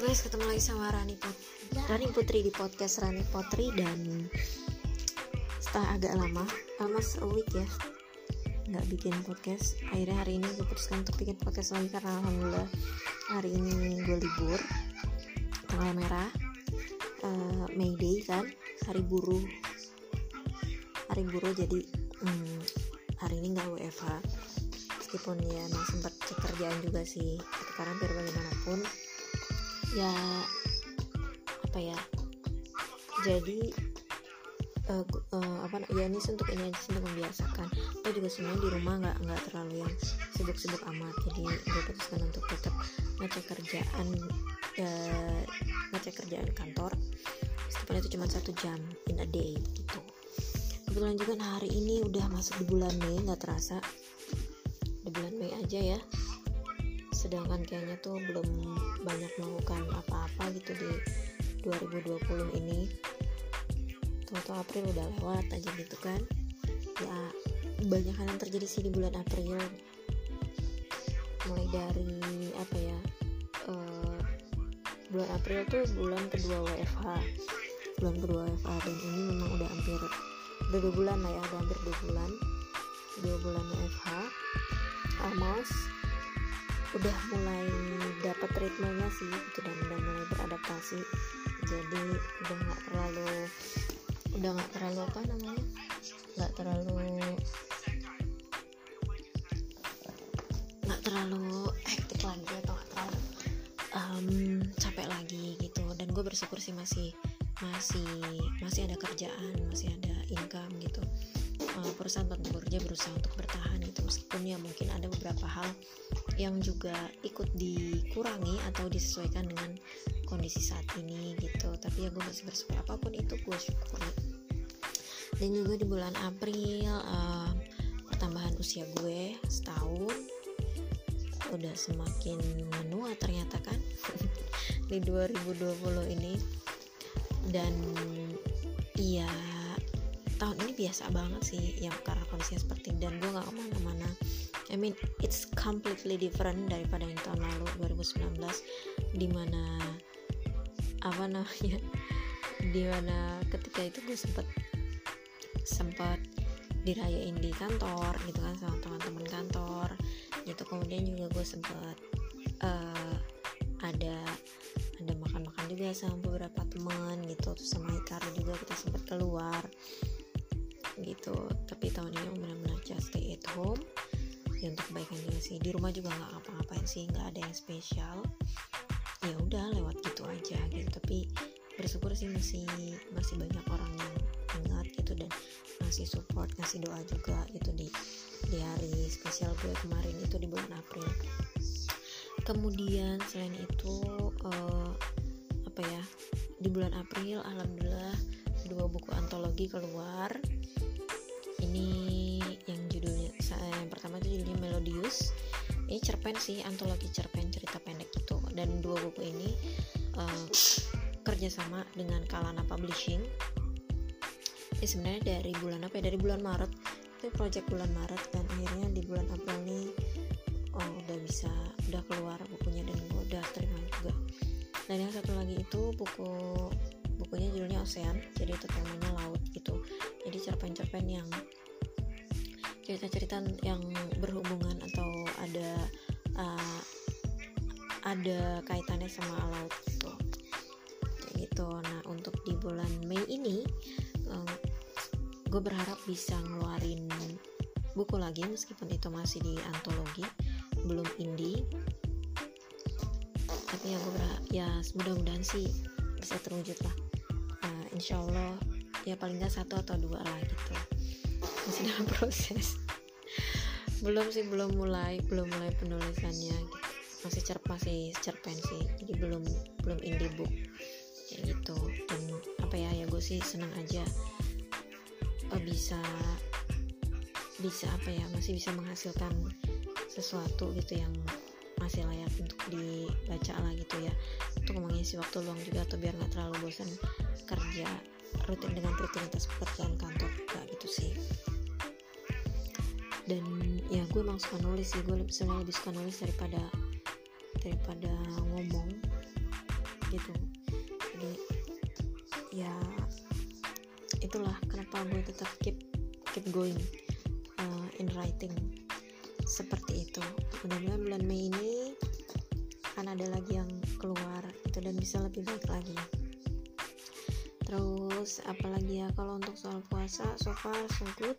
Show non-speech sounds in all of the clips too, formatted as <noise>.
guys, ketemu lagi sama Rani Put Rani Putri di podcast Rani Putri dan setelah agak lama, almost a week ya nggak bikin podcast. Akhirnya hari ini gue putuskan untuk bikin podcast lagi karena alhamdulillah hari ini gue libur tanggal merah uh, May Day kan hari buruh. Hari buruh jadi hmm, hari ini nggak WFH meskipun ya emang sempat kerjaan juga sih tapi karena biar bagaimanapun ya apa ya? Jadi uh, uh, apa ya ini untuk ini aja untuk membiasakan. Gue juga sebenarnya di rumah nggak nggak terlalu yang sibuk-sibuk amat. Jadi gue putuskan untuk tetap ngecek kerjaan uh, ngecek kerjaan kantor. Meskipun itu cuma satu jam in a day gitu. Kebetulan juga nah, hari ini udah masuk di bulan Mei nggak terasa. Di bulan Mei aja ya sedangkan kayaknya tuh belum banyak melakukan apa-apa gitu di 2020 ini. Tuh April udah lewat aja gitu kan. Ya banyak hal yang terjadi sih di bulan April. Mulai dari apa ya uh, bulan April tuh bulan kedua WFH bulan kedua WFH dan ini memang udah hampir udah dua bulan lah ya udah hampir dua bulan. Dua bulan WFH almost udah mulai dapat ritmenya sih dan udah mulai beradaptasi. Jadi udah nggak terlalu udah nggak terlalu apa namanya? Nggak terlalu nggak terlalu hektik lagi atau nggak terlalu um, capek lagi gitu. Dan gue bersyukur sih masih masih masih ada kerjaan masih ada income gitu. Uh, perusahaan tempat bekerja berusaha untuk bertahan gitu. Meskipun ya mungkin ada beberapa hal yang juga ikut dikurangi atau disesuaikan dengan kondisi saat ini gitu. Tapi ya gue masih bersyukur apa pun itu gue syukuri. Dan juga di bulan April uh, pertambahan usia gue setahun udah semakin menua ternyata kan <laughs> di 2020 ini. Dan iya tahun ini biasa banget sih yang karena kondisinya seperti dan gue gak ke mana-mana I mean it's completely different daripada yang tahun lalu 2019 di mana apa namanya <laughs> di mana ketika itu gue sempat sempat dirayain di kantor gitu kan sama teman-teman kantor. Gitu kemudian juga gue sempat uh, ada ada makan-makan juga sama beberapa teman gitu terus sama Hikaru juga kita sempat keluar gitu. Tapi tahun ini benar-benar just stay at home ya untuk kebaikan juga sih. Di rumah juga nggak ngapa-ngapain sih nggak ada yang spesial. Ya udah lewat gitu aja gitu. Tapi bersyukur sih masih masih banyak orang yang ingat gitu dan ngasih support ngasih doa juga gitu di di hari spesial gue kemarin itu di bulan April. Kemudian selain itu uh, apa ya di bulan April alhamdulillah dua buku antologi keluar. Ini Melodius ini cerpen sih antologi cerpen cerita pendek itu. Dan dua buku ini uh, kerjasama dengan Kalana Publishing. Ini sebenarnya dari bulan apa ya? Dari bulan Maret. Itu project bulan Maret dan akhirnya di bulan April ini oh udah bisa udah keluar bukunya dan udah terima juga. Dan yang satu lagi itu buku bukunya judulnya Ocean. Jadi itu temanya laut gitu. Jadi cerpen-cerpen yang cerita-cerita yang berhubungan atau ada uh, ada kaitannya sama laut gitu. Kayak gitu. Nah untuk di bulan Mei ini um, gue berharap bisa ngeluarin buku lagi meskipun itu masih di antologi belum indie. Tapi ya gue berharap ya mudah-mudahan sih bisa terwujud lah. Uh, insya Allah ya paling nggak satu atau dua lah gitu masih <laughs> proses. Belum sih belum mulai belum mulai penulisannya. Masih cerp masih cerpen sih. Jadi belum belum indie book. Kayak gitu. Dan apa ya ya gue sih senang aja uh, bisa bisa apa ya masih bisa menghasilkan sesuatu gitu yang masih layak untuk dibaca lah gitu ya. Untuk mengisi waktu luang juga atau biar nggak terlalu bosan kerja rutin dengan rutinitas pekerjaan kantor juga gitu sih dan ya gue emang suka nulis sih. Gue sebenarnya lebih suka nulis daripada daripada ngomong gitu. Jadi ya itulah kenapa gue tetap keep keep going uh, in writing. Seperti itu. Mudah-mudahan bulan Mei ini akan ada lagi yang keluar itu dan bisa lebih baik lagi. Terus apalagi ya? Kalau untuk soal puasa so far so good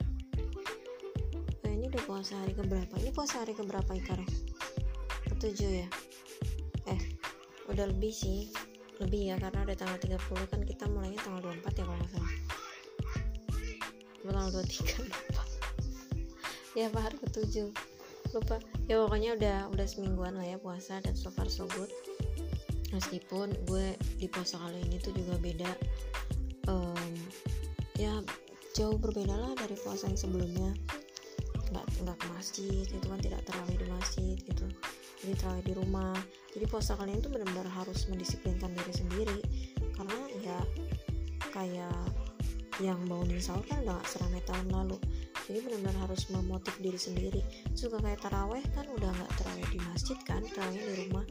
udah puasa hari keberapa? Ini puasa hari keberapa Ikaro ketujuh ya? Eh udah lebih sih. Lebih ya karena udah tanggal 30 kan kita mulainya tanggal 24 ya kalau nggak salah. Tanggal 23 lupa ya apa hari ketujuh. Lupa. Ya pokoknya udah udah semingguan lah ya puasa dan so far so good. Meskipun gue di puasa kali ini tuh juga beda. Um, ya jauh berbeda lah dari puasa yang sebelumnya nggak ke masjid itu kan tidak terawih di masjid gitu. Jadi terawih di rumah. Jadi puasa kalian itu benar-benar harus mendisiplinkan diri sendiri. Karena ya kayak yang bangunin sahur kan udah gak seramai tahun lalu. Jadi benar-benar harus memotif diri sendiri. Juga kayak taraweh kan udah nggak terawih di masjid kan terawih di rumah.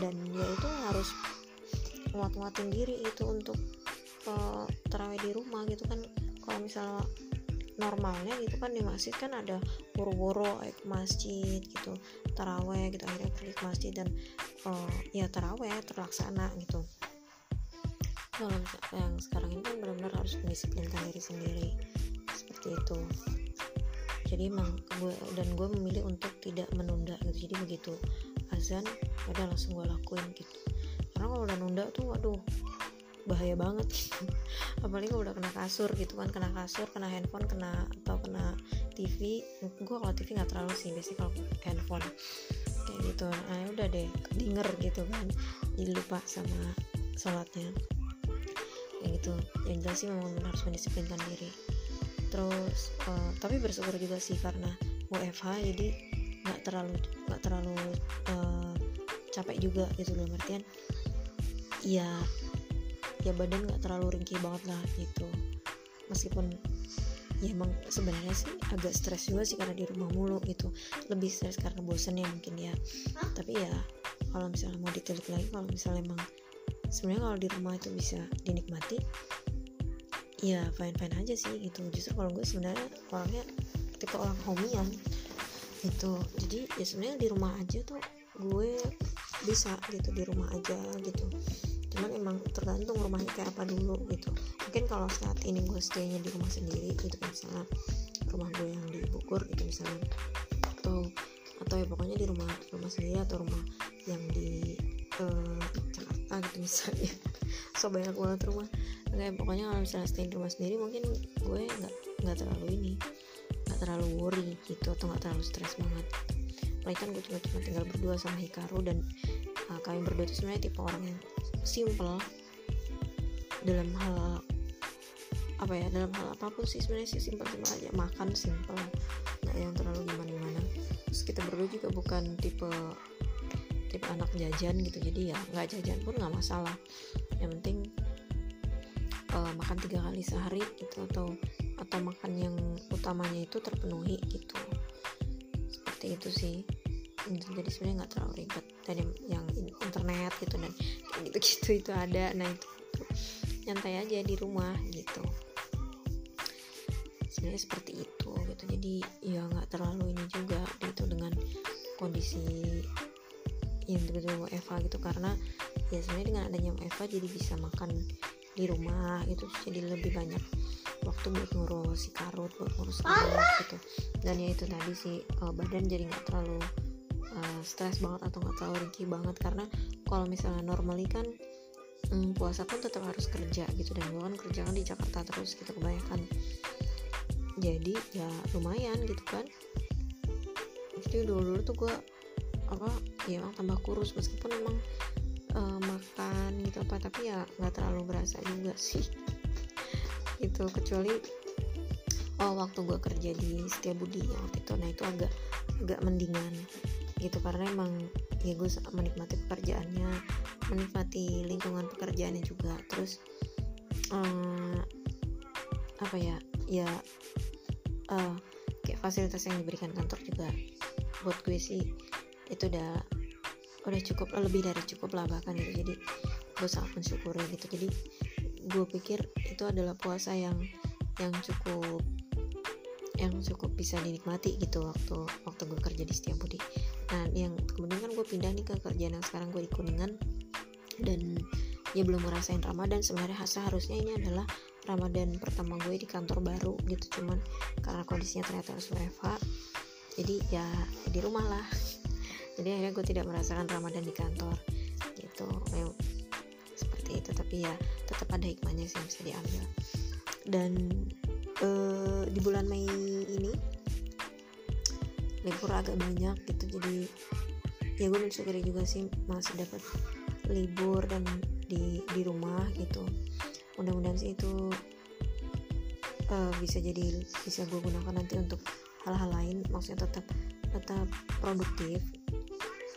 Dan ya itu harus nguat-nguatin diri itu untuk uh, terawih di rumah gitu kan. Kalau misalnya normalnya gitu kan di masjid kan ada woro-woro ke masjid gitu taraweh gitu akhirnya pergi ke masjid dan uh, ya taraweh terlaksana gitu. Kalau yang sekarang ini kan benar-benar harus mendisiplinkan diri sendiri seperti itu. Jadi emang gue dan gue memilih untuk tidak menunda gitu. Jadi begitu azan ada langsung gue lakuin gitu. Karena kalau udah nunda tuh waduh bahaya banget. <laughs> Apalagi kalau udah kena kasur gitu kan kena kasur kena handphone kena atau kena TV gue kalau TV nggak terlalu sih biasanya kalau handphone. Kayak gitu. Nah ya udah deh denger gitu kan. Jadi lupa sama sholatnya. Kayak gitu. Yang jelas sih memang harus mendisiplinkan diri. Terus uh, tapi bersyukur juga sih karena WFH jadi nggak terlalu nggak terlalu uh, capek juga gitu loh artian ya ya badan nggak terlalu ringkih banget lah gitu. Meskipun ya emang sebenarnya sih agak stres juga sih karena di rumah mulu gitu. Lebih stres karena bosan ya mungkin ya. Tapi ya kalau misalnya mau ditelik lagi kalau misalnya emang sebenarnya kalau di rumah itu bisa dinikmati ya fine fine aja sih gitu. Justru kalau gue sebenarnya orangnya tipe orang homian gitu. Jadi ya sebenarnya di rumah aja tuh gue bisa gitu di rumah aja gitu cuman emang tergantung rumahnya kayak apa dulu gitu. Mungkin kalau saat ini gue staynya di rumah sendiri gitu misalnya rumah gue yang di Bogor gitu misalnya. Atau atau ya pokoknya di rumah rumah sendiri atau rumah yang di uh, Jakarta gitu misalnya. <laughs> So banyak banget rumah. Kayak pokoknya kalau misalnya stay di rumah sendiri mungkin gue nggak nggak terlalu ini nggak terlalu worry gitu atau nggak terlalu stres banget. Apalagi kan gue cuma cuma tinggal berdua sama Hikaru dan uh, kami berdua itu sebenarnya tipe orang yang simple dalam hal apa ya dalam hal apa pun sih sebenarnya sih simpel simpel aja. Makan simple nggak yang terlalu gimana gimana terus kita berdua juga bukan tipe tipe anak jajan gitu jadi ya nggak jajan pun nggak masalah. Yang penting uh, makan tiga kali sehari gitu atau atau makan yang utamanya itu terpenuhi gitu. Seperti itu sih jadi sebenarnya nggak terlalu ribet. Dan yang, internet gitu dan gitu gitu itu ada. Nah itu, itu nyantai aja di rumah gitu. Sebenarnya seperti itu gitu. Jadi ya nggak terlalu ini juga gitu dengan kondisi yang betul-betul Eva gitu. Karena ya sebenarnya dengan adanya Eva jadi bisa makan di rumah gitu. Jadi lebih banyak waktu buat ngurus si karut buat ngurus gitu. Dan ya itu tadi sih uh, badan jadi nggak terlalu uh, stres banget atau nggak terlalu ringkih banget. Karena kalau misalnya normally kan um, puasa pun tetap harus kerja gitu. Dan gue kan kerja kan di Jakarta terus gitu kebanyakan. Jadi ya lumayan gitu kan. Jadi dulu dulu tuh gue apa ya emang tambah kurus. Meskipun emang uh, makan gitu apa tapi ya nggak terlalu berasa juga sih. Itu kecuali oh waktu gue kerja di Setiabudi ya waktu itu. Nah itu agak agak mendingan gitu karena emang ya gue menikmati pekerjaannya menikmati lingkungan pekerjaannya juga. Terus um, apa ya ya uh, kayak fasilitas yang diberikan kantor juga buat gue sih itu udah udah cukup lebih dari cukup lah bahkan gitu. Jadi gue sangat mensyukuri gitu. Jadi gue pikir itu adalah puasa yang yang cukup yang cukup bisa dinikmati gitu waktu waktu gue kerja di Setiabudi nah yang kemudian kan gue pindah nih ke kerjaan yang sekarang gue di Kuningan. Dan ya belum ngerasain Ramadan. Sebenarnya seharusnya ini adalah Ramadan pertama gue di kantor baru gitu. Cuman karena kondisinya ternyata harus WFH jadi ya di rumah lah. Jadi akhirnya gue tidak merasakan Ramadan di kantor gitu. Ya, seperti itu tapi ya tetap ada hikmahnya sih yang bisa diambil. Dan uh, di bulan Mei ini libur agak banyak gitu jadi ya gue mensyukuri juga sih masih dapat libur dan di di rumah gitu. Mudah-mudahan sih itu uh, bisa jadi bisa gue gunakan nanti untuk hal-hal lain maksudnya tetap tetap produktif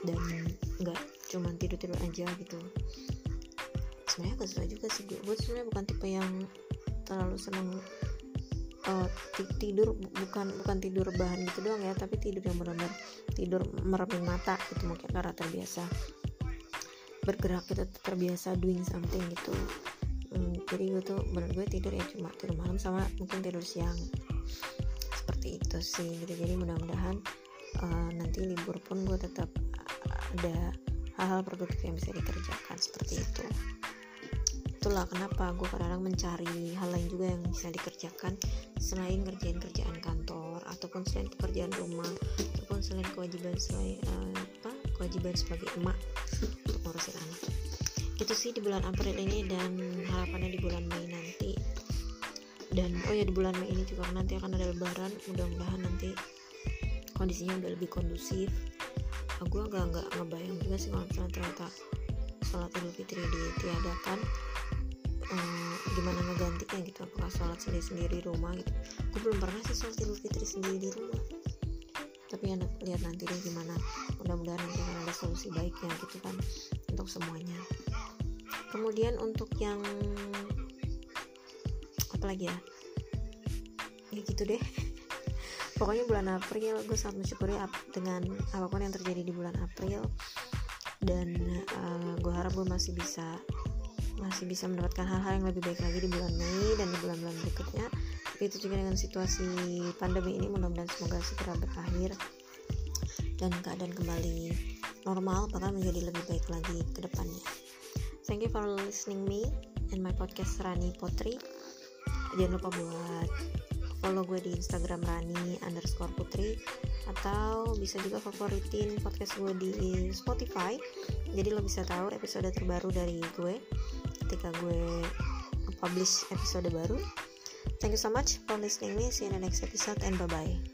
dan nggak cuma tidur tidur aja gitu. Sebenarnya gak suka juga sih gue gue sebenarnya bukan tipe yang terlalu seneng uh, tidur bukan bukan tidur bahan gitu doang ya tapi tidur yang benar-benar tidur mereming mata gitu mungkin karena terbiasa bergerak kita terbiasa doing something gitu. Hmm, jadi gue tuh bener gue tidur ya cuma tidur malam sama mungkin tidur siang. Seperti itu sih gitu. Jadi mudah-mudahan uh, nanti libur pun gue tetap ada hal-hal produktif yang bisa dikerjakan seperti itu itulah kenapa gue kadang-kadang mencari hal lain juga yang bisa dikerjakan selain kerjaan kerjaan kantor ataupun selain pekerjaan rumah ataupun selain kewajiban selain uh, apa kewajiban sebagai emak untuk ngurusin anak. Itu sih di bulan April ini dan harapannya di bulan Mei nanti. Dan oh ya di bulan Mei ini juga nanti akan ada lebaran mudah-mudahan nanti kondisinya udah lebih kondusif. Nah, gue agak nggak ngebayang juga sih kalau misalnya ternyata sholat idul fitri ditiadakan hmm, gimana ngegantinya gitu apakah sholat sendiri sendiri di rumah gitu. Gue belum pernah sih sholat idul fitri sendiri di rumah. Tapi ya lihat nanti deh gimana. Mudah-mudahan nanti akan ada solusi baiknya gitu kan untuk semuanya. Kemudian untuk yang apa lagi ya? Ya gitu deh. <laughs> Pokoknya bulan April gue sangat mensyukuri dengan apa pun yang terjadi di bulan April. Dan uh, gue harap gue masih bisa masih bisa mendapatkan hal-hal yang lebih baik lagi di bulan Mei dan di bulan-bulan berikutnya. Tapi itu juga dengan situasi pandemi ini mudah-mudahan semoga segera berakhir dan keadaan kembali normal bahkan menjadi lebih baik lagi ke depannya. Thank you for listening me and my podcast Rani Potri. Jangan lupa buat follow gue di Instagram Rani underscore Putri atau bisa juga favoritin podcast gue di Spotify. Jadi lo bisa tahu episode terbaru dari gue ketika gue publish episode baru. Thank you so much for listening me. See you in the next episode and bye bye